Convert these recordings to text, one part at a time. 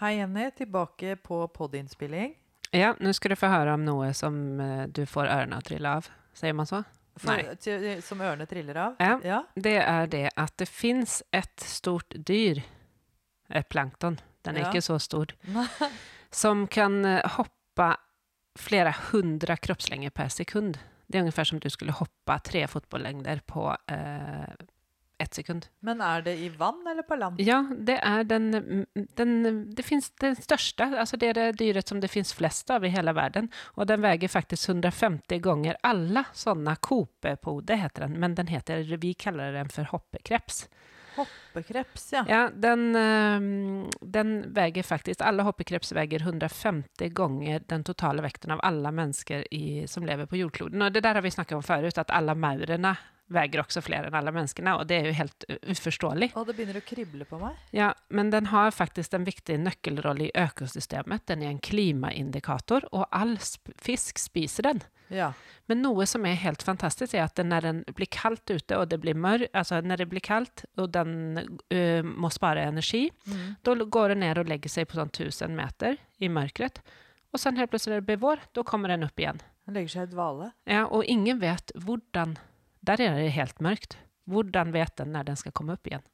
Hei, Jenny. Tilbake på podinnspilling. Ja, nå skal du få høre om noe som eh, du får ørene trille av. Sier man så? Nei. til, som ørene triller av. Ja. Ja. Det er det at det fins et stort dyr, et plankton, den er Ja. ikke så stor, som kan eh, hoppe flere hundre kroppslenger per sekund. Det er omtrent som du skulle hoppe tre fotballengder på eh, ett sekund. Men er det i vann eller på land? Ja, det er den, den Det fins den største. Altså det er det dyret som det fins flest av i hele verden. Og den veier faktisk 150 ganger alle sånne kopepode, heter den. Men den heter, vi kaller den for hoppekreps. Hoppekreps, ja. Ja, den, ehm, den veier faktisk Alle hoppekreps veier 150 ganger den totale vekten av alle mennesker i, som lever på jordkloden. Og det der har vi snakket om før, at alle maurene veier også flere enn alle menneskene. Og det er jo helt uforståelig. Og det begynner å krible på meg. Ja, men den har faktisk en viktig nøkkelrolle i økosystemet. Den er en klimaindikator, og all sp fisk spiser den. Ja. Men noe som er helt fantastisk, er at når den blir kaldt ute, og det blir mørkt Altså når det blir kaldt, og den uh, må spare energi, Mm. da går den ned og legger seg på sånn 1000 meter i mørket. Og så helt plutselig når det blir vår, da kommer den opp igjen. Den legger seg i dvale. Ja, og ingen vet hvordan Der er det helt mørkt. Hvordan vet den når den skal komme opp igjen?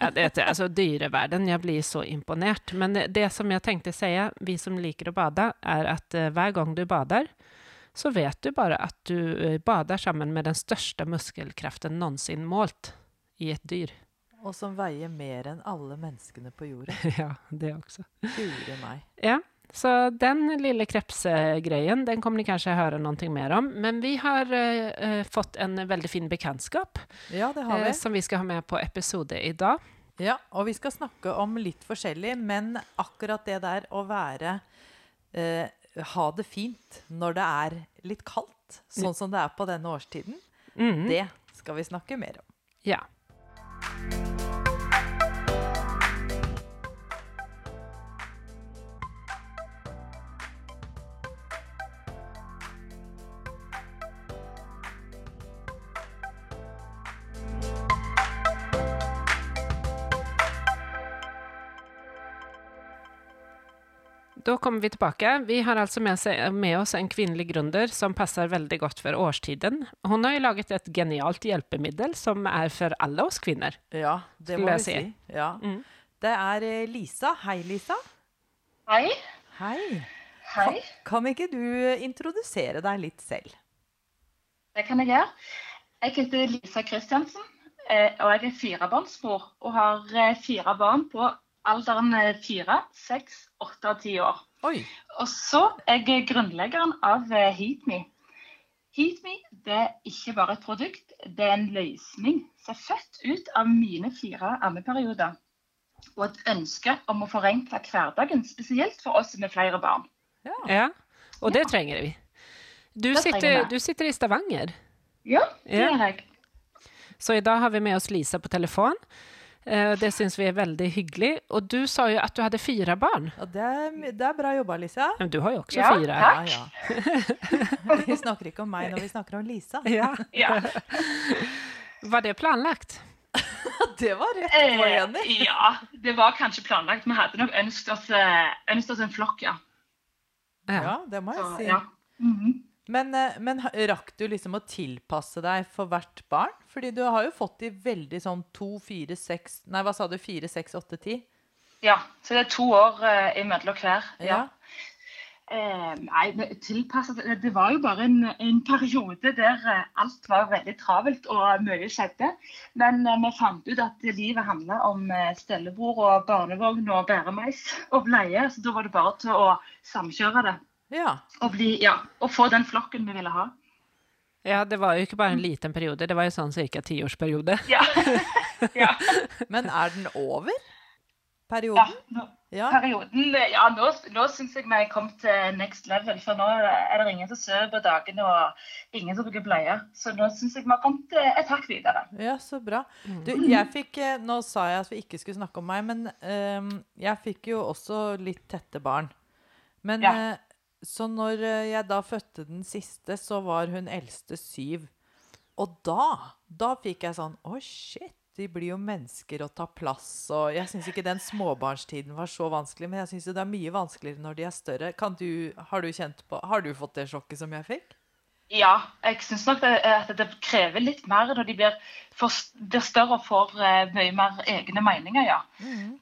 Ja, det altså dyreverden. Jeg blir så imponert. Men det, det som jeg tenkte å si, vi som liker å bade, er at eh, hver gang du bader, så vet du bare at du eh, bader sammen med den største muskelkraften noensinne målt i et dyr. Og som veier mer enn alle menneskene på jorda. ja, det også. Gure meg. Ja, så den lille krepsgreien, den kommer ni kanskje høre noe mer om. Men vi har eh, fått en veldig fin bekjentskap Ja, det har vi. som vi skal ha med på episode i dag. Ja, og vi skal snakke om litt forskjellig, men akkurat det der å være uh, Ha det fint når det er litt kaldt, sånn som det er på denne årstiden, Mhm. det skal vi snakke mer om. Ja. Da kommer vi tilbake. Vi har altså med, seg, med oss en kvinnelig gründer som passer veldig godt for årstiden. Hun har jo laget et genialt hjelpemiddel som er for alle oss kvinner. Ja, det må vi si. si. Ja. Mm. Det er eh, Lisa. Hei, Lisa. Hei. Hei. Hei. Kan ikke du introdusere deg litt selv? Det kan jeg gjøre. Jeg heter Lisa Kristiansen, eh, og jeg er firebarnsmor. Og har eh, fire barn på alderen eh, fire, seks, åtte og ti år. Oi. Og så er jeg grunnleggeren av eh, HeatMe. HeatMe det er ikke bare et produkt, det er en løsning som er født ut av mine fire ammeperioder. Og et ønske om å forenkle hverdagen, spesielt for oss med flere barn. Ja. Ja, og det trenger vi. Du sitter, du sitter i Stavanger, Ja, det Ja. gjør jeg. så i dag har vi med oss Lisa på telefon. Eh, Det syns vi er veldig hyggelig. Og du sa jo at du hadde fire barn. Ja, det, er, det er bra jobba, Lisa. Men du har jo også Ja, fire. takk. Ja, ja. Vi snakker ikke om meg når vi snakker om Lisa. Ja. Ja. Var det planlagt? Det var rett på, Eh, Jenny. ja, det var kanskje planlagt. Vi hadde nok ønsket oss, eh, ønsket oss en flokk, ja. Ja, det må jeg Så, si. ja. Mhm. Men, eh, men rakk du liksom å tilpasse deg for hvert barn? Fordi du har jo fått de veldig sånn to, fire, seks Nei, hva sa du? Fire, seks, åtte, ti? ja. Så det er to år uh, imellom hver. Ja. Ja. Eh, nei, tilpasset, det, det var jo bare en, en periode der eh, alt var veldig travelt og mye skjedde. Men eh, vi fant ut at livet handla om eh, stellebord og barnevogn og bæremeis og bleie. Så da var det bare til å samkjøre det Ja. og, bli, ja, og få den flokken vi ville ha. Ja, det var jo ikke bare en liten periode, det var jo sånn cirka tiårsperiode. Ja. ja. Men er den over? ja. Perioden? Nå, Ja. perioden Ja, nå, nå syns jeg vi er kommet til next level. For nå er det ingen som sover på dagene og ingen som bruker bleie. Så nå syns jeg vi har kommet eh, et hakk videre. Ja, så bra. Mm. Du, jeg fikk eh, Nå sa jeg at vi ikke skulle snakke om meg, men um, jeg fikk jo også litt tette barn. Men Ja. eh, Så når eh, jeg da fødte den siste, så var hun eldste syv. Og da, da fikk jeg sånn Å, shit. de blir jo mennesker og tar plass. Og jeg syns ikke den småbarnstiden var så vanskelig, men jeg syns det er mye vanskeligere når de er større. Kan du, har, du på, har du fått det sjokket som jeg fikk? Ja, jeg syns nok det, at det krever litt mer når de blir, for, blir større og får uh, mye mer egne meninger, ja.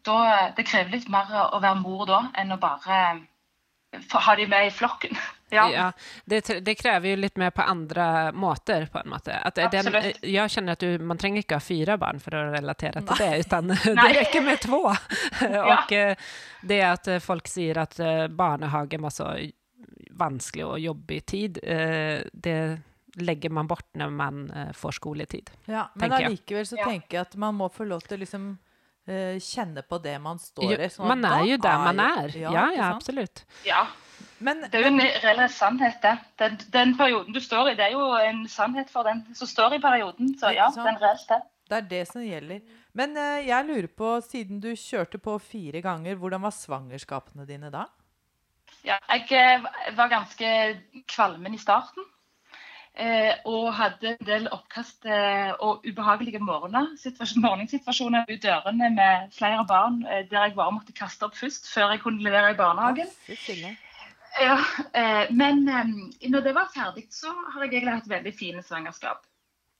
Da, det krever litt mer å være mor da enn å bare få ha de med i flokken. Ja. Ja, det, det krever jo litt mer på andre måter på en måte. Att den, jeg kjenner at du, man trenger ikke ha fyra barn for å relatere til det, utan det rekker räcker med två. ja. Og det at eh, folk sier at barnehage var så vanskelig og jobbig tid, eh, det legger man bort når man eh, får skoletid. Ja, men tenker jeg. allikevel så tenker jeg at man må få lov til liksom eh, kjenne på det man står i. sånn man er jo der man er. Ja, Ja, ja, absolutt. ja. Men, Det er jo en reell sannhet, det. Den, den perioden du står i, det er jo en sannhet for den som står i perioden. Så ja, Ikke den er reell det. Det er det som gjelder. Men uh, jeg lurer på, siden du kjørte på fire ganger, hvordan var svangerskapene dine da? Ja, jeg eh, var ganske kvalmen i starten. Eh, og hadde en del oppkast eh, og ubehagelige morgener. Situasjon, morgensituasjoner ut dørene med flere barn eh, der jeg bare måtte kaste opp først, før jeg kunne levere i barnehagen. Ja, eh, men eh, når det var ferdig, så har jeg egentlig hatt veldig fine svangerskap.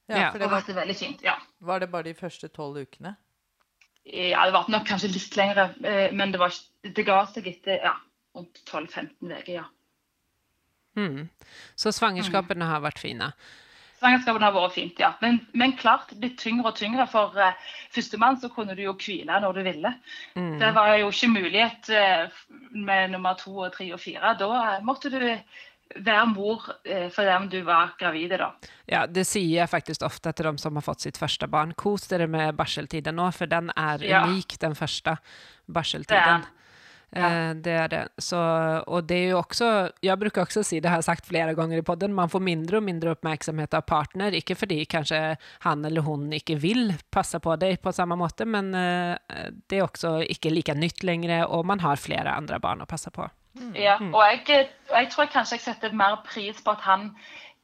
Ja, Ja. for Det det var, vært veldig fint, ja. var det bare de første tolv ukene? Ja, det var nok kanskje litt lengre, eh, men det, var, det ga seg etter ja, rundt 12-15 uker, ja. Mm. Så svangerskapene har vært fine. Svangerskapene har vært fint, ja. Men, men klart blitt tyngre og tyngre. For uh, førstemann så kunne du jo hvile når du ville. Mm. Det var jo ikke mulighet uh, med nummer to og tre og fire. Da uh, måtte du være mor uh, dem du var gravid. da. Ja, det sier jeg faktisk ofte til dem som har fått sitt første barn. Kos dere med barseltiden nå, for den er Ja. den første barseltiden. Er- Eh, det är det. Så, och det är ju också, jag brukar också si, det har jag sagt flera gånger i podden, man får mindre och mindre uppmärksamhet av partner, ikke fordi kanskje han eller hun ikke vil passe på deg på samme måte, men eh, det er også ikke like nytt lenger, og man har flere andre barn å passe på. Ja, og jeg, og jeg tror kanskje jeg setter mer pris på at han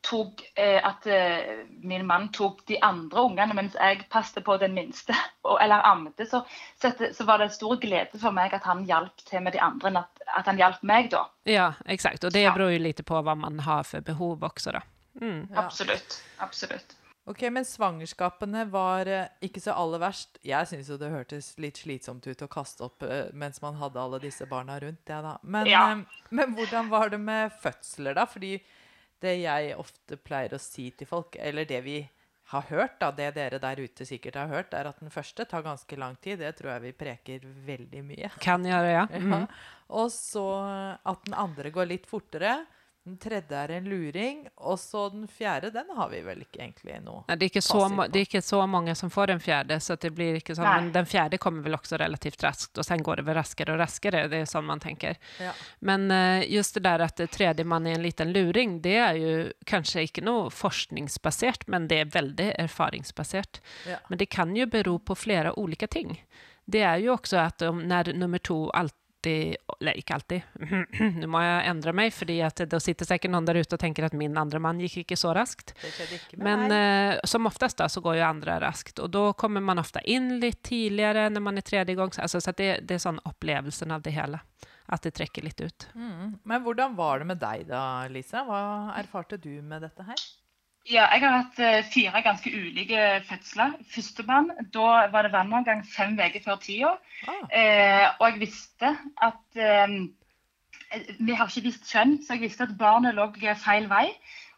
tok eh, At eh, min mann tok de andre ungene mens jeg passet på den minste, og, eller ammet. Så, så var det stor glede for meg at han hjalp til med de andre, enn at, at han hjalp meg da. Ja, eksakt. og det Ja. beror jo litt på hva man har for behov også da. Mm. Ja. Absolutt. Absolutt. Ok, Men svangerskapene var eh, ikke så aller verst. Jeg syns jo det hørtes litt slitsomt ut å kaste opp mens man hadde alle disse barna rundt. Ja, da. Men, Ja. men hvordan var det med fødsler, da? Fordi det jeg ofte pleier å si til folk, eller det vi har hørt, da, det dere der ute sikkert har hørt, er at den første tar ganske lang tid. Det tror jeg vi preker veldig mye. Kan gjøre, ja. Ja. Mm. Og så at den andre går litt fortere. Den tredje er en luring. Og så den fjerde, den har vi vel ikke egentlig noe Nei, det, er ikke så, det er ikke så mange som får den fjerde, så det blir ikke sånn, Nei. men den fjerde kommer vel også relativt raskt, og sen går det vel raskere og raskere, det er sånn man tenker. ja. Men uh, just det der at tredjemann tredje man är en liten luring, det er jo kanskje ikke noe forskningsbasert, men det er veldig erfaringsbasert. Ja. Men det kan jo bero på flere ulike ting. Det er jo også at om, når nummer to alltid, eller ikke alltid, Nå må jeg endre meg, fordi da sitter sikkert noen der ute og tenker at min andre mann gikk ikke så raskt. Ikke Men eh, som oftest da, så går jo andre raskt, og da kommer man ofte inn litt tidligere når man er tredje gang. Altså, så det, det er sånn opplevelsen av det hele, at det trekker litt ut. Mm. Men hvordan var det med deg da, Lisa? Hva erfarte du med dette her? Ja, jeg har hatt eh, fire ganske ulike fødsler. Førstemann, da var det vannavgang fem uker før tida. Ah, Eh, og jeg visste at eh, Vi har ikke visst kjønn, så jeg visste at barnet lå feil vei.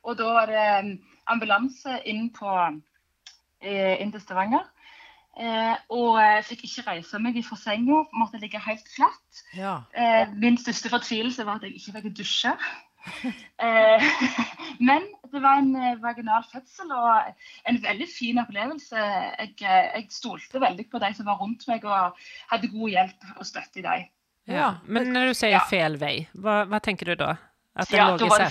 Og da var det eh, ambulanse inn, på, eh, inn til Stavanger. Eh, og jeg fikk ikke reise meg fra senga, måtte ligge helt flatt. ja. Eh, min største fortvilelse var at jeg ikke fikk dusje. Eh, men det var en eh, vaginal fødsel og en veldig fin opplevelse. Jeg, eh, jeg stolte veldig på de som var rundt meg og hadde god hjelp og støtte i dem. Ja. Men når du sier Ja. fel vei, hva, hva tenker du da? Ja, lå da?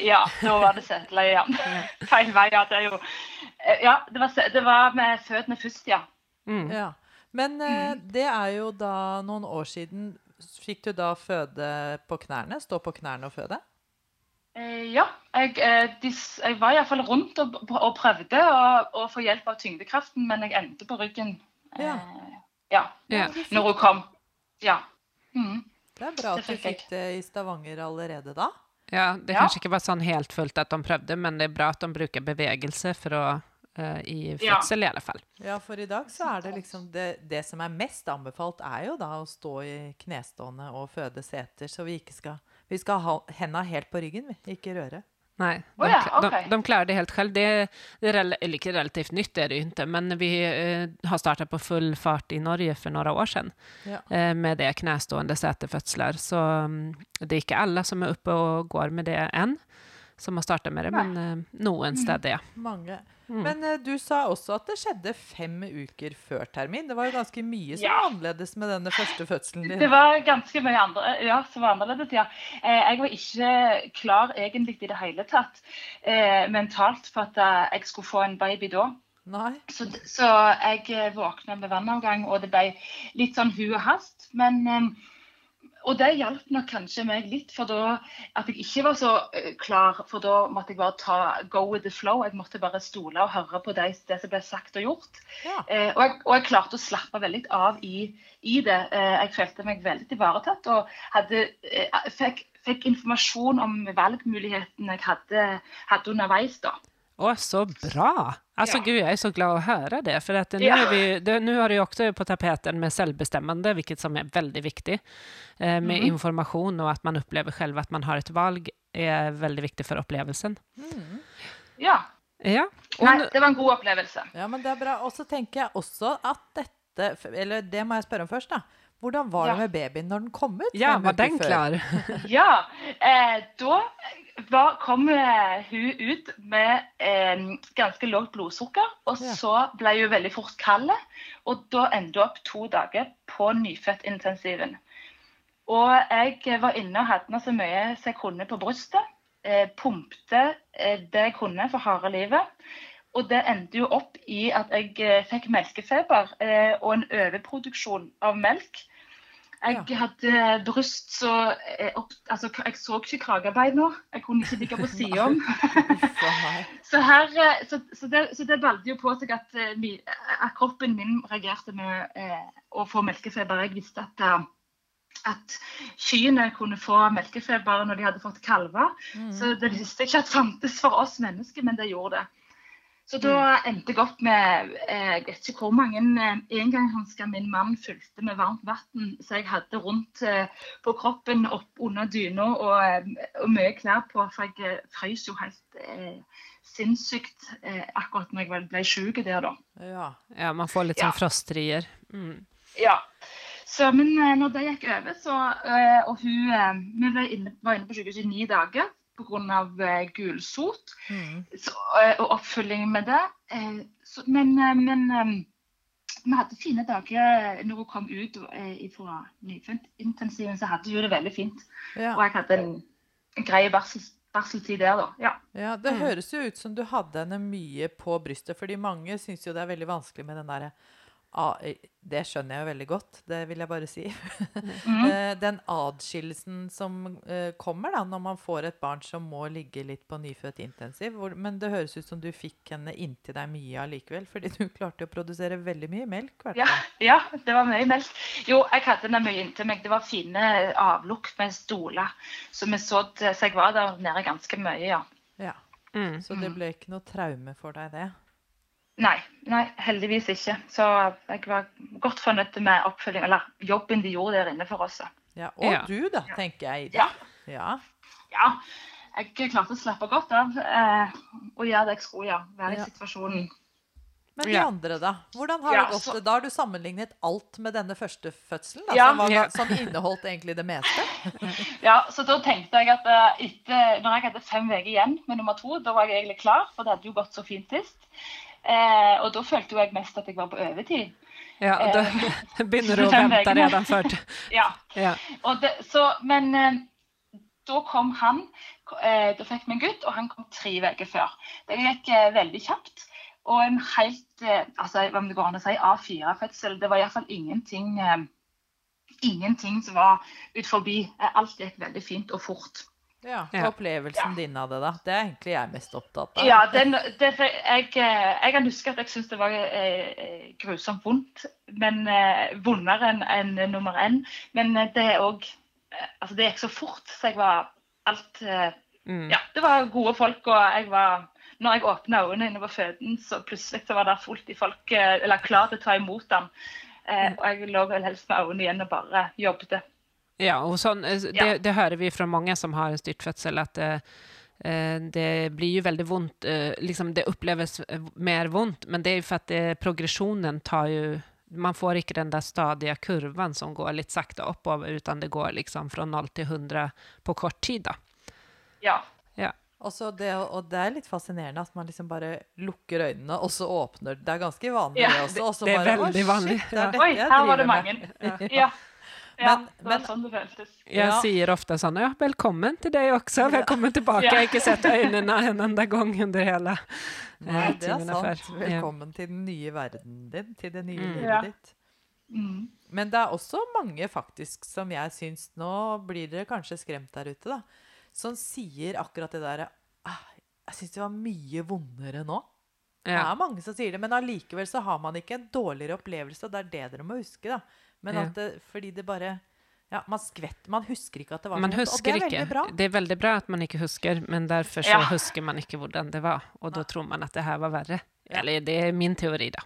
Ja, da var det seteleie igjen. Feil vei, ja. Det er jo Ja, det var, det var med føttene først, ja. Mm. ja. Men mm. det er jo da noen år siden. Fikk du da føde på knærne? Stå på knærne og føde? Eh, ja, jeg, eh, de, jeg var iallfall rundt og, og prøvde å, få hjelp av tyngdekraften, men jeg endte på ryggen. Ja. Eh, ja. Ja. Når hun kom. Ja. Mm. Det er bra Det at du fikk jeg. det i Stavanger allerede da. Ja, det Ja. ikke inte var sånn helt fullt at de prøvde, men det er bra at de bruker bevegelse for å i Ja. fødsel i alle fall. Ja, for i dag så er det liksom det, det som er mest anbefalt, er jo da å stå i knestående og føde seter, så vi ikke skal Vi skal ha henda helt på ryggen, vi. Ikke røre. Nei, de, Oh ja, okay. de, de klarer det helt selv. Det är, det er rel- eller inte relativt nytt er det jo ikke, men vi eh, har startet på full fart i Norge for noen år siden Ja. eh, med det knestående setefødsler. Så um, det er ikke alle som er oppe og går med det än som har starta med det, men eh, noen steder, ja. Mange. Mm. Men eh, du sa også at det skjedde fem uker før termin. Det var jo ganske mye som Ja. var annerledes med denne første fødselen din. Det var ganske mye andre, ja, som var annerledes, ja. Eh, jeg var ikke klar egentlig i det hele tatt eh, mentalt for at jeg skulle få en baby da. Nei. Så, så jeg våkna med vannavgang, og det ble litt sånn hu og hast. Men Og det hjalp nok kanskje meg litt, for da at jeg ikke var så eh, klar. For da måtte jeg bare ta go with the flow. Jeg måtte bare stole og høre på det, det som ble sagt og gjort. Ja. Eh, og, jeg, og jeg klarte å slappe veldig av i, i det. Eh, jeg følte meg veldig ivaretatt og hadde, eh, fikk, fikk informasjon om valgmulighetene jeg hadde, hadde underveis. da. Åh, så bra! Altså, Ja. gud, jeg er så glad å høre det, For nå nu, Ja. är vi, det, nu har du jo også på tapeten med selvbestemmende, vilket som er veldig viktig. eh, med mm. information og at man opplever selv at man har et valg er veldig viktig for opplevelsen. Mm. Ja. Ja, Og, Nei, det var en god opplevelse. ja, men det er bra. Og så tenker jeg også at dette Eller det må jeg spørre om først, da. Hvordan var Ja. det med babyen når den kom ut? ja, var den før? klar? Ja, eh, da var, kom eh, hun ut med eh, ganske lavt blodsukker. Og Ja. så ble hun veldig fort kald. Og da endte hun opp to dager på nyfødtintensiven. Og jeg var inne og hadde henne så mye som jeg kunne på brystet. Eh, pumpte eh, det jeg kunne for harde livet. Og det endte jo opp i at jeg eh, fikk melkefeber eh, og en overproduksjon av melk. Jeg hadde bryst så opp, altså, Jeg så ikke kragearbeid nå. Jeg kunne ikke ligge på sida om. Så, her, eh, så, så, det, så det balde jo på seg at, eh, at kroppen min reagerte med eh, å få melkefeber. Jeg visste at, eh, at kyene kunne få melkefeber når de hadde fått kalver. Mm. Så det visste jeg ikke at fantes for oss mennesker, men det gjorde det. Så da endte jeg opp med eh, jeg vet ikke hvor mange eh, engangshansker min mann fylte med varmt vann, så jeg hadde rundt eh, på kroppen, opp under dyna og, eh, og mye klær på. For jeg eh, frøs jo helt eh, sinnssykt eh, akkurat når jeg ble syk der, da. Ja. Ja, man får lite Ja. frostrier. Mm. Ja. Så, men eh, når det gikk over, så eh, Og hun eh, Vi var inne på sykehuset i ni dager pga. Eh, gulsot. Mm. så, eh, og oppfølging med det. Eh, så, men men vi hadde fine dager når hun kom ut fra nyfødtintensiven, så hadde hun det veldig fint. Ja. Og jeg hadde en, en grei barsel, barseltid der, da. Ja. ja, det Mm. høres jo ut som du hadde henne mye på brystet, fordi mange syns jo det er veldig vanskelig med den derre Det skjønner jeg jo veldig godt, det vil jeg bare si. Mhm. Eh, Den adskillelsen som kommer da når man får et barn som må ligge litt på nyfødt intensiv. Hvor, men det høres ut som du fikk henne inntil deg mye allikevel, fordi du klarte å produsere veldig mye melk. hvert Ja, ja, det var mye melk. Jo, jeg hadde henne mye inntil meg. Det var fine avlukk med stoler. Så vi så, så jeg var der nede ganske mye, ja. Ja. Mm. Så det ble ikke noe traume for deg, det? Nei, nei, heldigvis ikke. Så jeg var godt fornøyd med oppfølging, eller jobben de gjorde der inne for oss. Ja, Og Ja. du, da, tenker jeg. Ja. ja. Ja, jeg klarte å slappe godt av eh, og gjøre det jeg skulle, ja. Være Ja. i situasjonen. Men de Ja. andre, da? Hvordan har Ja, det gått? så- Da har du sammenlignet alt med denne første fødselen, da, Ja. som, var, Ja. som inneholdt egentlig det meste? Ja, så da tenkte jeg at eh, etter, når jeg hadde fem uker igjen med nummer to, da var jeg egentlig klar, for det hadde jo gått så fint sist. Eh, og da følte jo jeg mest at jeg var på overtid. Ja, og da begynner du å vente redan ført. Ja, Ja. det, så, men eh, da kom han, eh, da fikk vi en gutt, og han kom tre uker før. Det gikk eh, veldig kjapt. Og en helt, eh, altså om det går an å si A4-fødsel, det var iallfall ingenting eh, Ingenting som var ut forbi. Eh, Alt gikk veldig fint og fort. Ja, Ja. Opplevelsen din av det, da. Det er egentlig jeg mest opptatt av. Ja, den, det, jeg, eh, jeg kan huske at jeg syntes det var eh, grusomt vondt. Men eh, vondere enn en, nummer én. Men eh, det er òg Altså, det gikk så fort, så jeg var alt eh, Mm. Ja, det var gode folk, og jeg var når jeg åpna øynene inne på føden, så plutselig så var det fullt i folk eh, eller klar til å ta imot den. Eh, og jeg lå vel helst med øynene igjen og bare jobbet. Ja, og sån, eh, det, Ja. det hører vi fra mange som har en styrtfödsel at eh, eh, det blir jo veldig vondt, liksom det uppleves eh, mer vondt, men det er jo for at det, progressionen tar jo man får ikke den der stadige kurven som går litt sakte oppover, utan det går liksom fra 0 til 100 på kort tid. da. Ja. Ja. Det, og det er litt fascinerende at man liksom bare lukker øynene, og så åpner Det er ganske vanlig, Ja, det også. Og så det er bare, «Å, veldig shit, vanlig, det er dette Oi, her var det mangel. Ja. Ja. Ja Men- det var men- sånn det føltes. Jeg Ja. sier ofte sånn, ja, velkommen til deg også. velkommen tilbake. Jeg har ikke sett øynene en enda gang under hele Nei, eh, det er sant. før. Ja. Velkommen til den nye verdenen din, til det nye Mm. livet Ja. ditt. Mm. Men det er også mange faktisk som jeg syns Nå blir dere kanskje skremt der ute, da. Som sier akkurat det derre ah, Jeg syns det var mye vondere nå. Det er mange som sier det, men allikevel så har man ikke en dårligere opplevelse. og Det er det dere må huske, da. Men at det, fordi det bare Ja, man skvett Man husker ikke at det var Man så og det er ikke. veldig bra. Det er veldig bra at man ikke husker, men derfor så Ja. husker man ikke hvordan det var. Og da tror man at det her var verre. Eller det er min teori, da.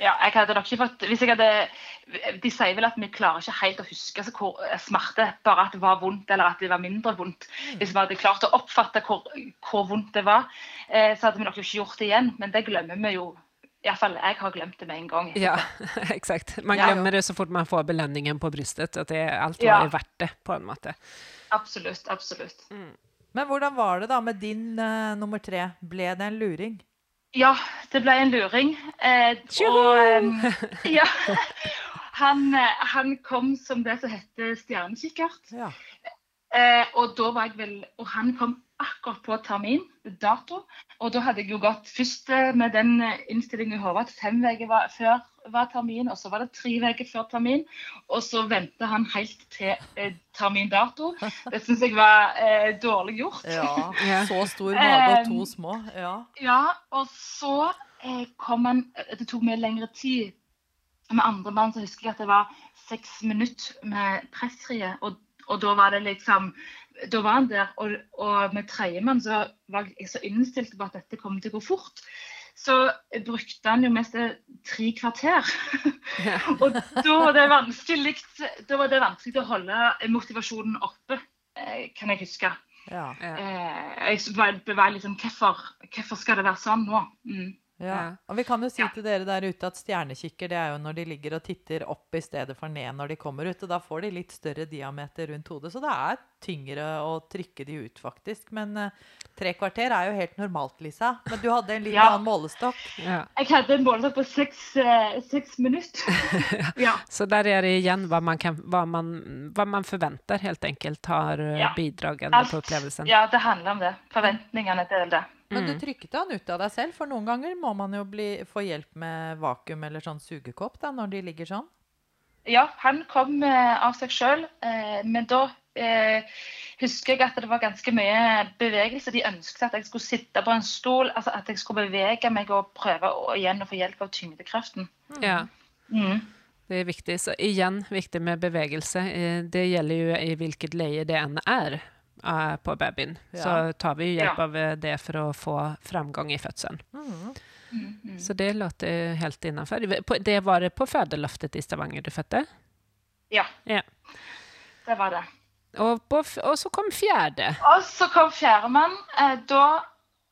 Ja, jeg hadde nok ikke fått hvis jeg hadde, De sier vel at vi klarer ikke helt å huske altså, hvor smerte, bare at det var vondt eller at det var mindre vondt. Hvis vi hadde klart å oppfatte hvor, hvor vondt det var, eh, så hadde vi nok ikke gjort det igjen. Men det glemmer vi jo. Iallfall jeg har glemt det med en gang. Ja, eksakt. Man Ja. glemmer det så fort man får belønningen på brystet, at det, alt var Ja. verdt det, på en måte. Absolutt. Absolutt. Men hvordan var det da med din uh, nummer tre? Ble det en luring? Ja, det ble en luring. Eh, og um, ja, han, eh, han kom som det som heter stjernekikkert. Ja. Eh, og da var jeg vel Og han kom akkurat på termin, dato. Og da hadde jeg jo gått først eh, med den eh, innstillingen i hodet at fem uker før var termin, og så var det tre uker før termin. Og så venta han helt til eh, termindato. Det syns jeg var eh, dårlig gjort. ja. Så stor mage og to Um, små. Ja. Ja, og så eh, kom han Det tok meg lengre tid. Med andre mann så husker jeg at det var seks minutter med pressfrie, og, og da var det liksom Da var han der. Og, og med tredjemann så var jeg så innstilt på at dette kom til å gå fort. Så brukte han jo mest tre kvarter. Ja. og da var det vanskelig Da var det vanskelig å holde motivasjonen oppe, eh, kan jeg huske. Ja. Ja. Eh, jeg var, var liksom hvorfor, hvorfor skal det være sånn nå? Mm. Ja. Og vi kan jo si Ja. til dere der ute at stjernekikker det er jo når de ligger og titter opp i stedet for ned når de kommer ut. Og da får de litt større diameter rundt hodet, så det er tyngre å trykke de ut, faktisk. Men uh, tre kvarter er jo helt normalt, Lisa. Men du hadde en litt Ja. annen målestokk. Ja. Jeg hadde en målestokk på seks, uh, seks minutter. ja. Så der er det igjen hva man, kan, hva man, hva man forventer, helt enkelt, har uh, Ja. bidragende på opplevelsen. ja, det handler om det. Forventningene til det. Men du Mm. trykket han ut av deg selv, for noen ganger må man jo bli, få hjelp med vakuum eller sånn sugekopp da, når de ligger sånn. Ja, han kom eh, av seg sjøl, eh, men da eh, husker jeg at det var ganske mye bevegelse. De ønsket at jeg skulle sitte på en stol, altså at jeg skulle bevege meg og prøve å, igjen å få hjelp av tyngdekraften. Ja. Mm. Det er viktig. Så igjen, viktig med bevegelse. Eh, Det gjelder jo i hvilket leie det enn er eh, på babyen. Ja. Så tar vi hjelp av eh, det for å få framgang i fødselen. Mhm. Mm, mm. Så det låter helt innenfor. Det var det på fødeløftet i Stavanger du fødte? Ja, Ja. det var det. Og, på, og så kom fjerde. Og så kom fjerdemann. Eh, da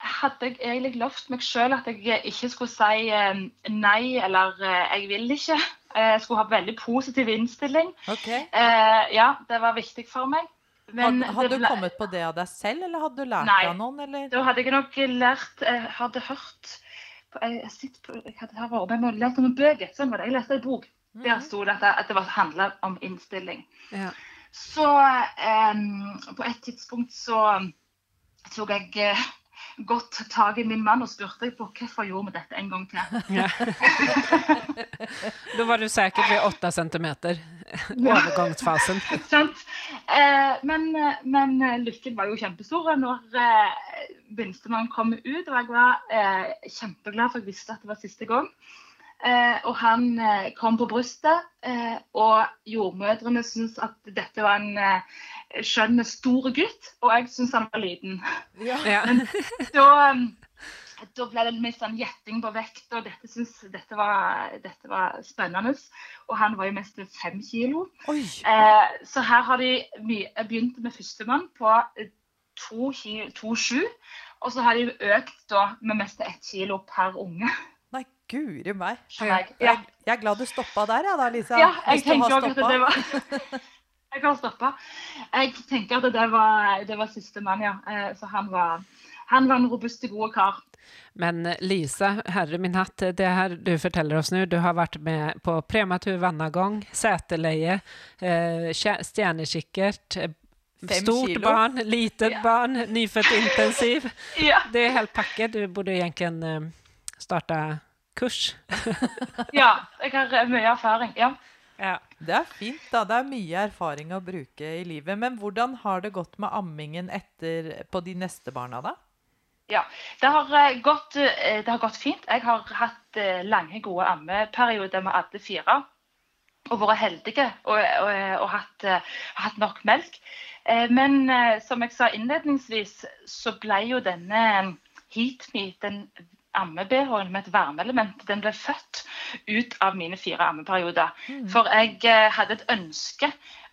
hadde jeg egentlig lovt meg sjøl at jeg ikke skulle si eh, nei eller 'jeg vil ikke'. Jeg skulle ha veldig positiv innstilling. Ok. Eh, ja, det var viktig for meg. Men Had, hadde du kommet på det av deg selv, eller hadde du lært Nei. av noen? Eller? Da hadde jeg nok lært Jeg hadde hørt jeg, på, jeg hadde vært med og lært om bøker. Sånn var det. Jeg leste en bok. Der sto det at det, det var- handla om innstilling. Ja. Så um, på et tidspunkt så tok jeg gått tak i min mann og spurte på hvorfor gjorde vi dette en gang til. Ja. da var du sikkert ved åtte centimeter. Overgangsfasen. Sant? Eh, men, men lykken var jo kjempestor når eh, minstemann kom ut. Og jeg var eh, kjempeglad, for jeg visste at det var siste gang. Eh, og han eh, kom på brystet, eh, og jordmødrene syntes at dette var en eh, skjønn, stor gutt, og jeg syntes han var liten. Ja. Men Da, da ble det litt sånn gjetting på vekt, og dette, synes, dette, var, dette var spennende. Og han var jo mest fem kilo. Eh, så her har de begynt med førstemann på eh, to ki- 2,7. Og så har de økt da med mest ett kilo per unge. Nei, guri meg. jeg. Jeg, jeg er glad du stoppa der, ja, da, Lisa. Ja, jeg tenker også at det var Jeg har stoppa. Jeg tenker at det var, det var sistemann, ja. Eh, Så han var, han var en robust, god kar. Men Lise, Lisa, herre min hatt, det her du forteller oss nå, du har vært med på prematur vannavgang, seteleie, eh, stjernekikkert, eh, stort kilo. barn, litet Ja. barn, nyfødt intensiv. Ja, Det er helt pakket. Du burde egentlig starte kurs. ja jeg har eh, mye erfaring. Ja. Ja. Det er fint, da. Det er mye erfaring å bruke i livet. Men hvordan har det gått med ammingen etter, på de neste barna, da? Ja, det har, eh, gått, eh, det har gått fint. Jeg har hatt lange, gode ammeperioder med alle fire. Og vært heldige og, og, og hatt, hatt nok melk. Eh, Men som jeg sa innledningsvis, så ble jo denne HeatMe, den amme-BH-en med et varmeelement, den ble født ut av mine fire ammeperioder. For jeg eh, hadde et ønske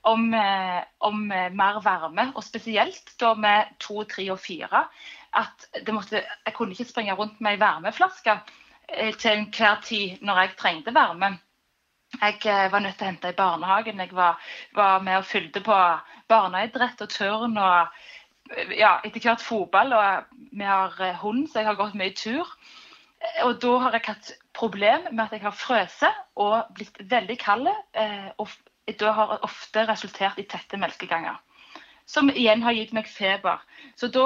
om, eh, om eh, mer varme, og spesielt da med to, tre og fire. At det måtte, jeg kunne ikke springe rundt med ei varmeflaske til enhver tid når jeg trengte varme. Jeg var nødt til å hente i barnehagen. Jeg var, var med og fylte på barneidrett og turn og ja, etter hvert fotball. Og vi har eh, hund, så jeg har gått mye tur. Eh, Og da har jeg hatt problem med at jeg har frøst og blitt veldig kald. eh, Og da har ofte resultert i tette melkeganger. Som igjen har gitt meg feber. Så da,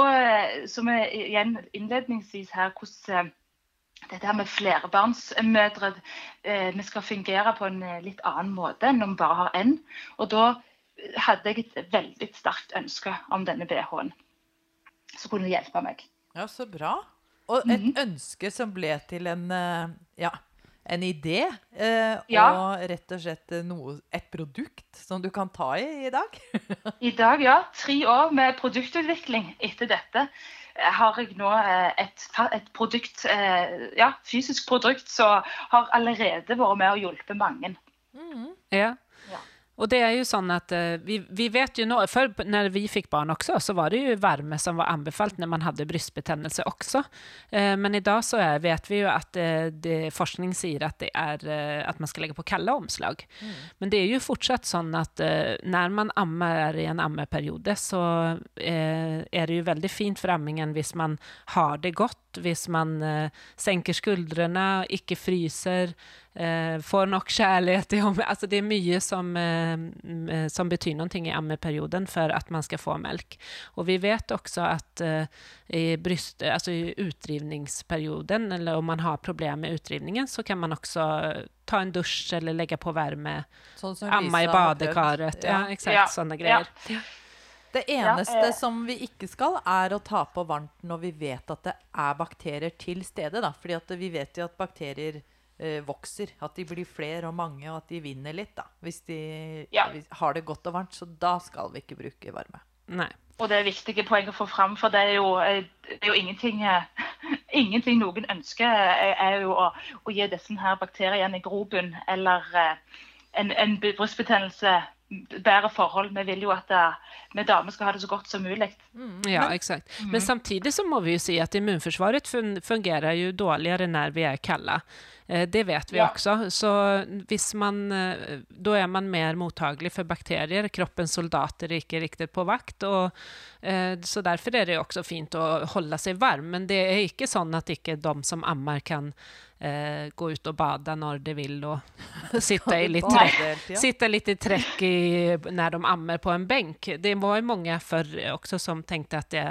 som er igjen innledningsvis her, hvordan dette her med flerbarnsmødre Vi skal fungere på en litt annen måte enn om vi bare har én. Og da hadde jeg et veldig sterkt ønske om denne BH-en som kunne hjelpe meg. Ja, så bra. Og et Mhm. ønske som ble til en, eh, ja, en idé. eh, Ja. Og rett og slett eh, noe, et produkt som du kan ta i i dag. I dag, ja. Tre år med produktutvikling etter dette. eh, Har jeg nå et, et produkt, eh, ja, fysisk produkt som har allerede vært med og hjulpet mange. Ja. Ja. Och det är ju sånn att eh, vi, vi vet ju, nå- för när vi fick barn också så var det ju värme som var anbefalt när man hade brystbetennelse också. Eh, men idag så är, vet vi ju att eh, det, forskning säger att det är eh, att man ska lägga på kalla omslag. Men det är ju fortsatt sånn att når när man ammar i en ammeperiode så er är det ju väldigt fint för ammingen hvis man har det godt, hvis man eh, senker skuldrene, ikke fryser, eh, får nok kjærlighet i om, altså Det er mye som, eh, som betyr noe i ammeperioden for at man skal få melk. Og vi vet også at eh, i, bryst, altså i utdrivningsperioden, eller om man har problemer med utdrivningen, så kan man også ta en dusj eller legge på varme. Sånn som amma i badekaret. Ja, exakt, Ja. sånne greier. Det eneste eh. som vi ikke skal, er å ta på varmt når vi vet at det er bakterier til stede. Da. Fordi at vi vet jo at bakterier eh, vokser. At de blir flere og mange, og at de vinner litt. Da. Hvis de Ja. hvis- har det godt og varmt. Så da skal vi ikke bruke varme. Nei. Og det er viktige poeng å få fram, for det er jo, eh, det er jo ingenting, eh, ingenting noen ønsker, eh, er jo å, å gi disse her bakteriene grobunn eller en, en brystbetennelse bedre forhold. Vi vil jo at eh, vi damer skal ha det så godt som mulig. Ja, exakt. Men samtidig så må vi jo si at immunforsvaret fungerer jo dårligere når vi er kalla. Eh, det vet vi Ja. også. Så hvis man, da er man mer mottagelig for bakterier. Kroppens soldater er ikke riktig på vakt. Och, eh, så derfor er det også fint å holde seg varm. Men det er ikke sånn at ikke de som ammer, kan eh, gå ut og bade når de vil, og sitte, i litt, sitta lite i trekk i, når de ammer på en benk. Det var jo mange før også som tenkte at det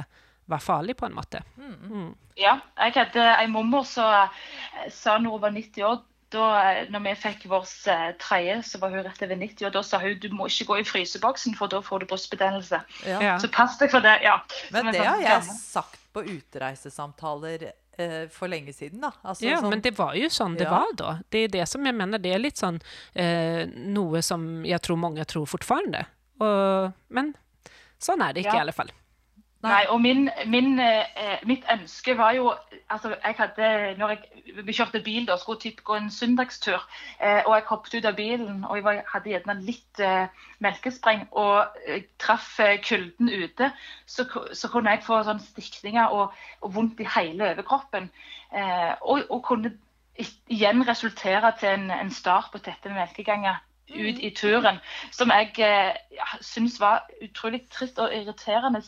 var farlig, på en måte. Mm. Ja, jeg hadde en mormor som eh, sa når hun var 90 år da eh, når vi fikk vår eh, tredje, så var hun rett over 90, og da sa hun du må ikke gå i fryseboksen, for da får du brystbetennelse. Ja. Så pass deg for det. ja. Men det sånn har jeg gammel- sagt på utreisesamtaler for lenge siden, da. Altså, Ja, sånn- men det var jo sånn det Ja. var da. Det er det som jeg mener, det er litt sånn eh, noe som jeg tror mange tror fortsatt. Men sånn er det ikke Ja. i alle fall. Nei, og min, min, eh, mitt ønske var jo altså jeg hadde, når jeg, Vi kjørte bil da, skulle typ gå en søndagstur. Eh, og jeg hoppet ut av bilen og jeg var, hadde gjerne litt eh, melkespreng og eh, traff eh, kulden ute. Så, så kunne jeg få sånn stikninger og, og vondt i hele overkroppen. Eh, og, og kunne igjen resultere til en, en start på tette melkeganger ut i turen. Som jeg ja, syns var utrolig trist og irriterende.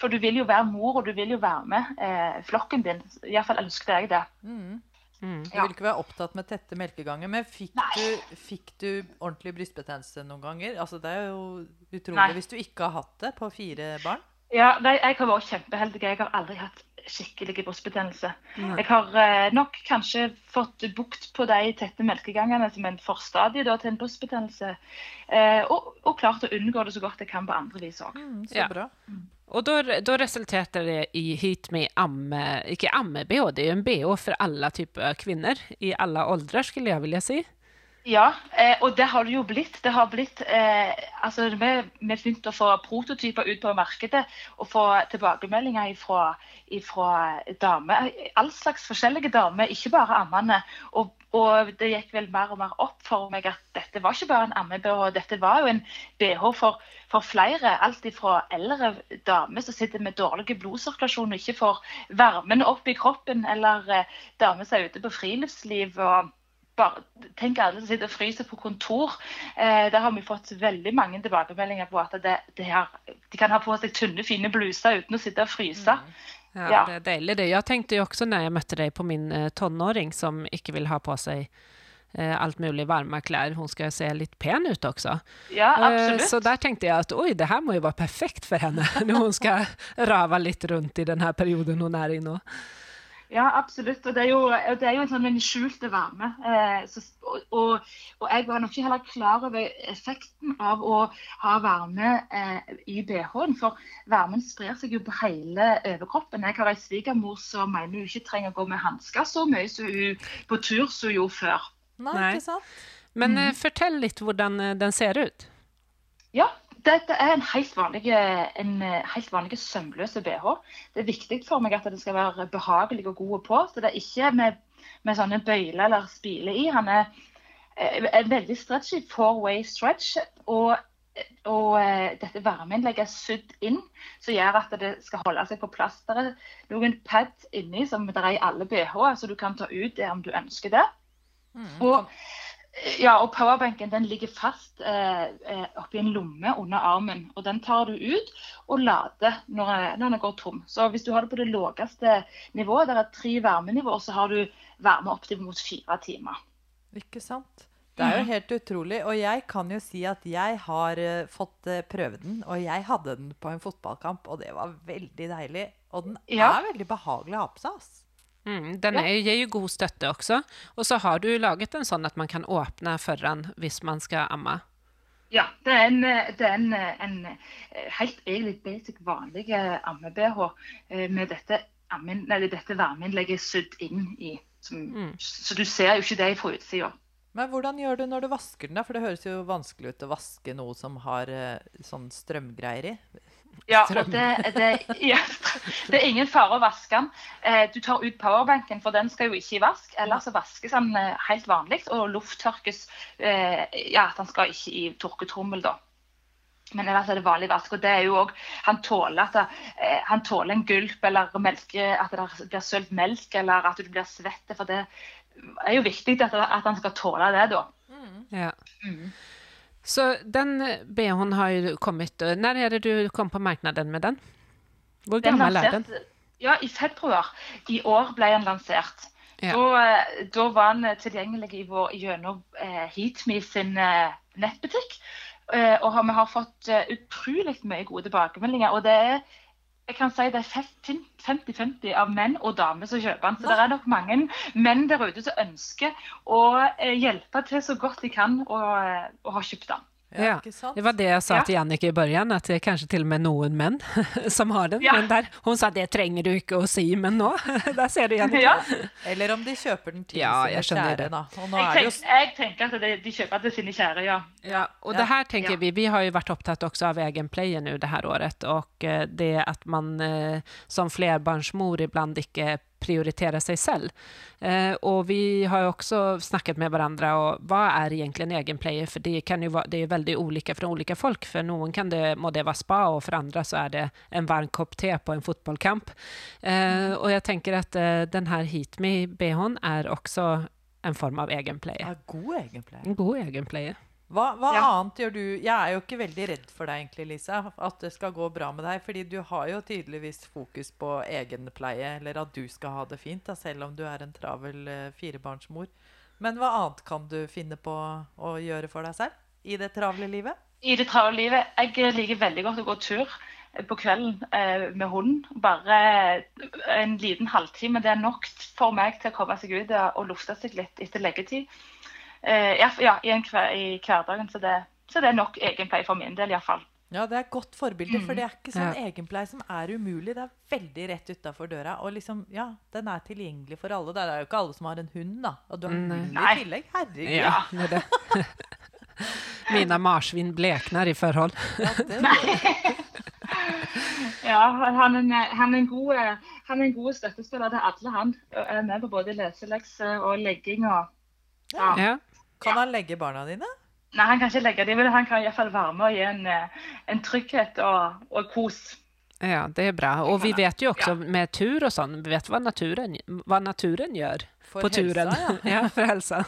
For du vil jo være mor, og du vil jo være med eh, flokken din. Iallfall ønsket jeg det. Mm. Mm. Du Ja. vil ikke være opptatt med tette melkeganger. Men fikk du, fikk du ordentlig brystbetennelse noen ganger? Altså, det er jo utrolig Nei. hvis du ikke har hatt det på fire barn. Ja, nei, Jeg har vært kjempeheldig. Jeg har aldri hatt skikkelig brystbetennelse. Mm. Jeg har eh, nok kanskje fått bukt på de tette melkegangene som en forstadie da, til en brystbetennelse. Eh, og, og klart å unngå det så godt jeg kan på andre vis òg. Mm, så Ja. bra. Og da, resulterte det i hit med amme... Ikke amme-bh, det er jo en bh for alle typer kvinner. I alle aldre, skulle jeg vilje si. Ja, eh, og det har det jo blitt. Det har blitt eh, altså Vi vi begynte å få prototyper ut på markedet og få tilbakemeldinger fra damer. All slags forskjellige damer, ikke bare ammende. Og, og det gikk vel mer og mer opp for meg at dette var ikke bare en amme-BH, dette var jo en BH for, for flere. Alt fra eldre damer som sitter med dårlig blodsirkulasjon og ikke får varmen opp i kroppen, eller eh, damer som er ute på friluftsliv. og bare, tenk alle som sitter og fryser på kontor. Eh, der har vi fått veldig mange tilbakemeldinger på at det, det har, de kan ha på seg tynne, fine bluser uten å sitte og fryse. Ja, Ja. Det er deilig det. Jeg tenkte jo også når jeg møtte deg på min eh, tonåring som ikke vil ha på seg eh, alt mulig varme klær. Hun skal se litt pen ut også. Ja, Eh, absolutt. Så der tenkte jeg at oi, det her må jo være perfekt for henne når hun skal rave litt rundt i den perioden hun er i nå. Ja, absolutt. Og det er jo, det er jo en sånn en skjult varme. Eh, så, og, og, jeg var nok ikke heller klar over effekten av å ha varme eh, i BH-en. For varmen sprer seg jo på hele overkroppen. Jeg har ei svigermor som mener hun ikke trenger å gå med hansker så mye som hun på tur som hun gjorde før. Nei, ikke sant? Men mm. fortell litt hvordan eh, den ser ut. Ja, dette er en helt vanlig, en eh, helt vanlig sømløse BH. Det er viktig for meg at det skal være behagelig og god på. Så det er ikke med, med sånne bøyler eller spiler i. Han er er en veldig stretchy four-way stretch. Og, og eh, dette varmeinnlegget er sydd inn, som gjør at det skal holde seg på plass. Det er noen pads inni som det er i alle BH-er, så du kan ta ut det om du ønsker det. Mm. Og, ja, og powerbanken den ligger fast eh, eh, oppi en lomme under armen. og Den tar du ut og lader når, når den går tom. Så hvis du har det på det laveste nivået, der er tre varmenivåer, så har du varme opp til mot fire timer. Ikke sant? Det er jo helt utrolig. Og jeg kan jo si at jeg har eh, fått prøve den. Og jeg hadde den på en fotballkamp, og det var veldig deilig. Og den Ja. er veldig behagelig å ha på seg. ass. Mm, den er, gir jo god støtte også. Og så har du laget den sånn at man kan åpne foran hvis man skal amme. Ja, det er en, det er en, en eh, helt egentlig basic vanlig eh, amme-BH eh, med dette, nei, dette varmeinnlegget sydd inn i. Som, Mm. Så du ser jo ikke det fra utsida. Men hvordan gjør du når du vasker den? da? For det høres jo vanskelig ut å vaske noe som har sånn strømgreier i. Ja, og det, det, ja, det er ingen fare å vaske den. Eh, du tar ut powerbanken, for den skal jo ikke i vask. Ellers så vaskes den eh, helt vanlig og lufttørkes. Eh, ja, at den skal ikke i tørketrommel, da. Men ellers er det vanlig vask. og det er jo også, Han tåler at det, eh, han tåler en gulp eller melke, at det blir sølt melk eller at du blir svett. For det er jo viktig at, at han skal tåle det, da. Ja. Mm. Så den eh, BH-en har jo kommet eh, Når er det du kom på marknaden med den? Hvor Den gammel er den? Ja, i februar i år ble den lansert. Ja. Da, eh, da var den tilgjengelig i vår, gjennom eh, Heatme sin eh, nettbutikk. Eh, og har, vi har fått eh, utrolig mye gode tilbakemeldinger. Og det er jeg kan si det er 50-50 av menn og damer som kjøper den. Så det er nok mange menn der ute som ønsker å eh, hjelpe til så godt de kan og, og å ha kjøpt den. Ja, Ja, ikke sant? Det var det jeg sa Ja. til Jannicke i begynnelsen, at det er kanskje til og med noen menn som har den. Ja. Men der, hun sa det trenger du ikke å si, men nå, der ser du Jannicke. Ja. Eller om de kjøper den til Ja, sine kjære, det. da. Og nå Jeg, er det jo jeg tenker at de, de kjøper til sine kjære, ja. Ja, och Ja. det her tenker Ja. vi, vi har jo vært opptatt også av egen player nu det her året och eh, det at man eh, som flerbarnsmor ibland ikke prioriterer seg selv. Eh, og vi har jo også snakket med hverandre og hva er egentlig en egen player? For det, kan jo være, det er veldig ulike fra ulike folk. For noen kan det, må det være spa, og for andre så er det en varm kopp te på en fotballkamp. Eh, og jeg tenker at eh, den her Heatme-BH-en er også en form av egen player. ja, god egenpleie. En god egen player. Hva, hva Ja. annet gjør du? Jeg er jo ikke veldig redd for deg, egentlig, Lisa. At det skal gå bra med deg. Fordi du har jo tydeligvis fokus på egenpleie, eller at du skal ha det fint, da, selv om du er en travel uh, firebarnsmor. Men hva annet kan du finne på å gjøre for deg selv i det travle livet? I det travle livet Jeg liker veldig godt å gå tur på kvelden eh, med hunden. Bare en liten halvtime. Det er nok for meg til å komme seg ut og, og lufte seg litt etter leggetid. Eh, ja, ja, i, en hver, i hverdagen. Så det, så det er nok egenpleie for min del, iallfall. Ja, det er et godt forbilde, for det er ikke sånn Ja. egenpleie som er umulig. Det er veldig rett utafor døra. Og liksom, ja, den er tilgjengelig for alle. Det er jo ikke alle som har en hund, da. Og du har Nei. hund i tillegg. Herregud. Ja, det det. Mina marsvin blekner i forhold. Ja, det Ja, han er, en- han er en god, eh, han er en god støttespiller til alle, han. Er med på både leselekser og legging og ja. Ja. Kan han legge barna dine? Nei, han kan ikke legge dem, men han kan iallfall være med og gi en, eh, en trygghet og, og kos. ja, det er bra. Og vi vet jo også med tur og sånn, vi vet hva naturen, hva naturen gjør For på helsa, turen. ja. ja, for helsa.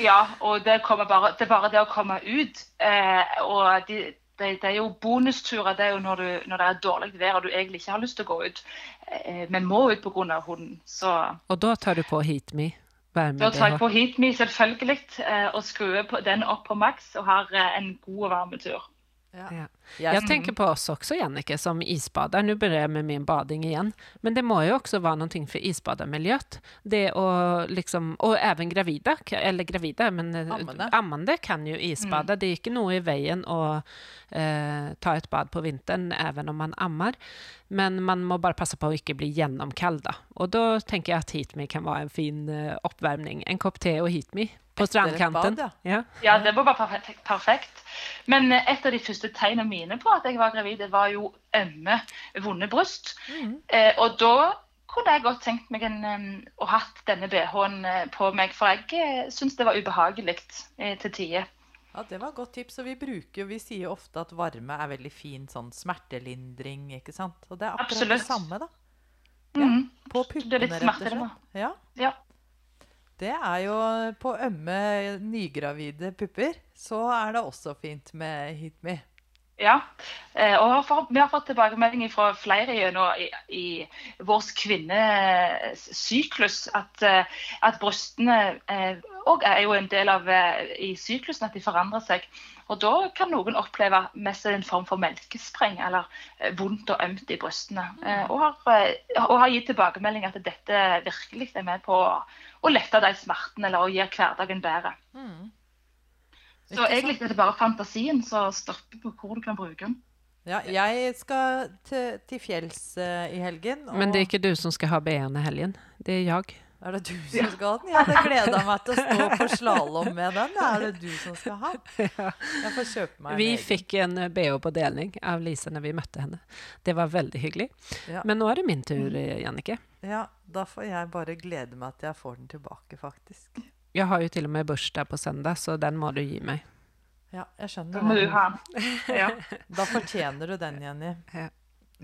Ja, og det, bare, det er bare det å komme ut. Eh, og de, det, det er jo bonusturer. Det er jo når, du, når det er dårlig vær og du egentlig ikke har lyst til å gå ut, eh, men må ut pga. hunden. Så Og da tar du på Heat Me. Da tar jeg på HeatMe selvfølgelig eh, og skrur den opp på maks og har eh, en god og varm tur. Ja. Ja. Jeg, Jeg tenker på oss også, Jannike, som isbader. Nå begynner jeg med min bading igjen. Men det må jo også være noe for isbadarmiljøet. Det å liksom Og even gravida, eller gravida, men eh, Ammende. ammende kan jo isbade. Det er ikke noe i veien å eh, ta et bad på vinteren, even om man ammer. Men man må bare passe på å ikke bli gjennomkald, da. Og da tenker jeg at HeatMe kan være en fin eh, oppvarming. En kopp te og HeatMe på strandkanten. bad, ja. Ja, det var bare perfekt. perfekt. Men eh, et av de første tegnene mine på at jeg var gravid, det var jo ømme, vonde bryst. Eh, og da kunne jeg godt tenkt meg en, å hatt denne BH-en eh, på meg, for jeg syns det var ubehagelig eh, til tider. Ja, Det var et godt tips. Og vi bruker vi sier ofte at varme er veldig fin sånn smertelindring, ikke sant? Og det er akkurat Absolutt. det samme, da. Mhm. På Det er puppene, litt rett og slett. Ja. Ja. Det er jo på ømme, nygravide pupper, så er det også fint med HitMe. Ja, eh, og vi har fått tilbakemelding fra flere gjennom i, i vår kvinnesyklus at, eh, at brystene òg er jo en del av eh, i syklusen, at de forandrer seg. Og da kan noen oppleve mest en form for melkespreng eller eh, vondt og ømt i brystene. Eh, Og har, eh, og har gitt tilbakemelding at dette virkelig er med på å, lette de smertene eller å gjøre hverdagen bedre. Så egentlig er det bare fantasien som stopper på hvor du kan bruke den. Ja, jeg skal til, til fjells uh, i helgen. Men det er ikke du som skal ha BN i helgen. Det er jeg. Er det du som skal ha den? Jeg hadde gleda meg til å stå på slalåm med den. Er det du som skal ha. Jeg får kjøpe meg en Vi egen. fikk en BH på delning av Lise når vi møtte henne. Det var veldig hyggelig. Ja. Men nå er det min tur, Jannike. Ja, da får jeg bare glede meg til jeg får den tilbake, faktisk. Jeg har jo til og med bursdag på søndag, så den må du gi meg. Ja, jeg skjønner. skjønner. må du ha. Ja. Da fortjener du den, Jenny. Ja.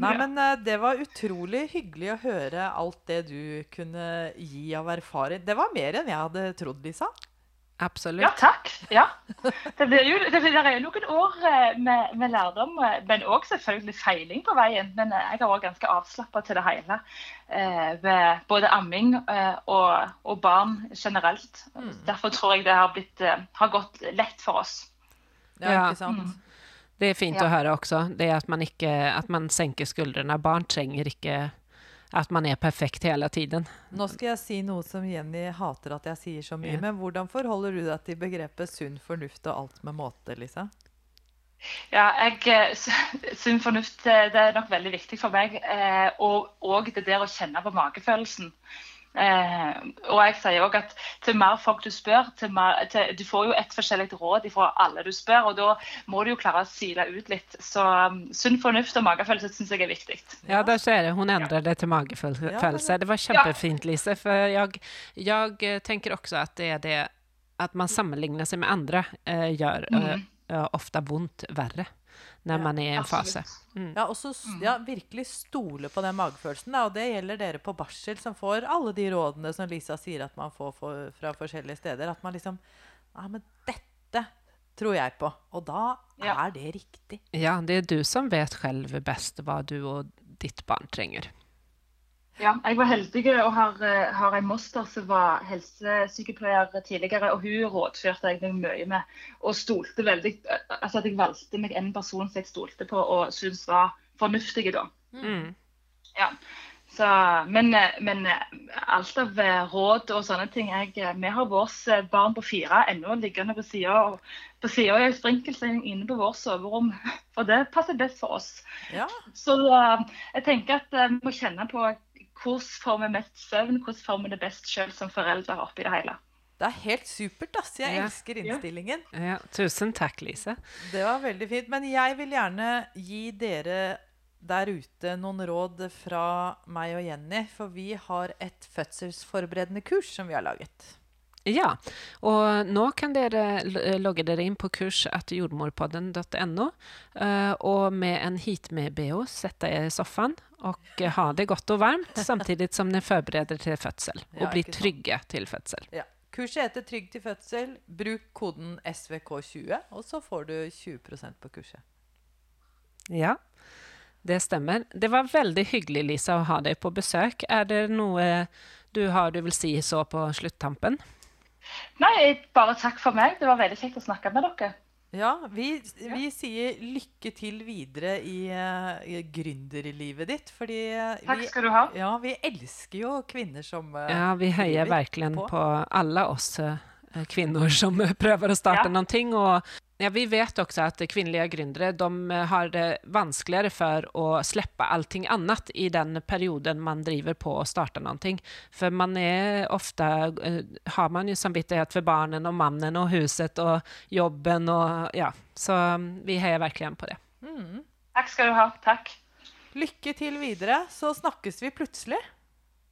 Nei, men eh, det var utrolig hyggelig å høre alt det du kunne gi av erfaring. Det var mer enn jeg hadde trodd, Lisa. Absolutt. ja, takk. Ja. Det, blir jo, det, blir- det er jo noen år eh, med, med lærdom, eh, men òg selvfølgelig feiling på veien. Men eh, jeg har òg ganske avslappa til det hele. eh, Ved både amming eh, og, og barn generelt. Derfor tror jeg det har, blitt, har gått lett for oss. Ja, ikke sant? Det er fint Ja. å høre også. Det er at man ikke at man senker skuldrene. Barn trenger ikke at man er perfekt hele tiden. Nå skal jeg si noe som Jenny hater at jeg sier så mye, Ja. men hvordan forholder du deg til begrepet sunn fornuft og alt med måte, Lisa? Ja, jeg, eh, Sunn fornuft eh, det er nok veldig viktig for meg. Eh, og, og det der å kjenne på magefølelsen. Eh, og jeg sier også at til mer folk du spør, til mer, til, du får jo et forskjellig råd fra alle du spør, og da må du jo klare å sile ut litt. Så um, sunn fornuft og magefølelse syns jeg er viktig. Ja, der ser jeg. Hun endrer det til magefølelse. Det var kjempefint, Lise. For jeg, jeg eh, tenker også at det er det at man sammenligner seg med andre, eh, gjør eh, eh, ofte vondt verre når Ja, man er i en fase. Mm. Ja, og så ja, virkelig stole på den magefølelsen. Da, og det gjelder dere på barsel, som får alle de rådene som Lisa sier at man får for, fra forskjellige steder. At man liksom Ja, men dette tror jeg på. Og da Ja. er det riktig. Ja, det er du som vet selv best hva du og ditt barn trenger. Ja, jeg var heldig og har, eh, har en moster som var helsesykepleier tidligere. og Hun rådførte jeg meg mye med. Og stolte veldig altså at jeg valgte meg en person som jeg stolte på og syntes var fornuftig da. Mm. Ja. Så, men, eh, men eh, alt av eh, råd og sånne ting jeg, eh, Vi har vårt eh, barn på fire ennå liggende på sida på sida av en sprinkelseng inne på vårt soverom. For det passer best for oss. Ja, Så eh, jeg tenker at eh, vi må kjenne på hvordan får vi mest søvn, hvordan får vi det best selv som foreldre oppi det hele. Det er helt supert, ass. Jeg Ja. elsker innstillingen. Ja, tusen takk, Lise. Det var veldig fint. Men jeg vil gjerne gi dere der ute noen råd fra meg og Jenny. For vi har et fødselsforberedende kurs som vi har laget. Ja, og nå kan dere logge dere inn på kurs.jordmorpodden.no jordmorpodden.no. og med en hit med BH sette dere i sofaen og eh, ha det godt og varmt samtidig som dere forbereder til fødsel og Ja, sant. trygge til fødsel. Ja. Kurset heter Trygg til fødsel. Bruk koden SVK20, og så får du 20% på kurset. Ja, det stemmer. Det var veldig hyggelig, Lisa, å ha deg på besøk. Er det noe du har du vil si så på sluttampen? Nei, bare takk for meg. Det var veldig kjekt å snakke med dere. Ja, vi, vi sier lykke til videre i, eh, i gründerlivet ditt, fordi eh, Takk vi, skal du ha. ja, vi elsker jo kvinner som eh, Ja, vi heier virkelig på. på alle oss kvinner som prøver å starte Ja. ting, Og ja, vi vet også at kvinnelige gründere de eh, har det vanskeligere for å slippe allting annet i den perioden man driver på å starte noe. For man er ofte eh, har man jo samvittighet for barnen og mannen og huset og jobben og ja. Så mm, vi heier virkelig på det. mm. Takk skal du ha. Takk. Lykke til videre, så snakkes vi plutselig.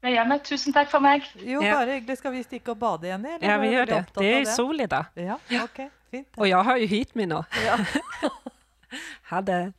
Gjør vi. Tusen takk for meg. Jo, bare hyggelig. Skal vi stikke og bade, igjen? eller Ja, vi gjør det. Det er sol i dag. Ja, ok, fint. Og jeg har jo hit min nå. Ja. Ha det.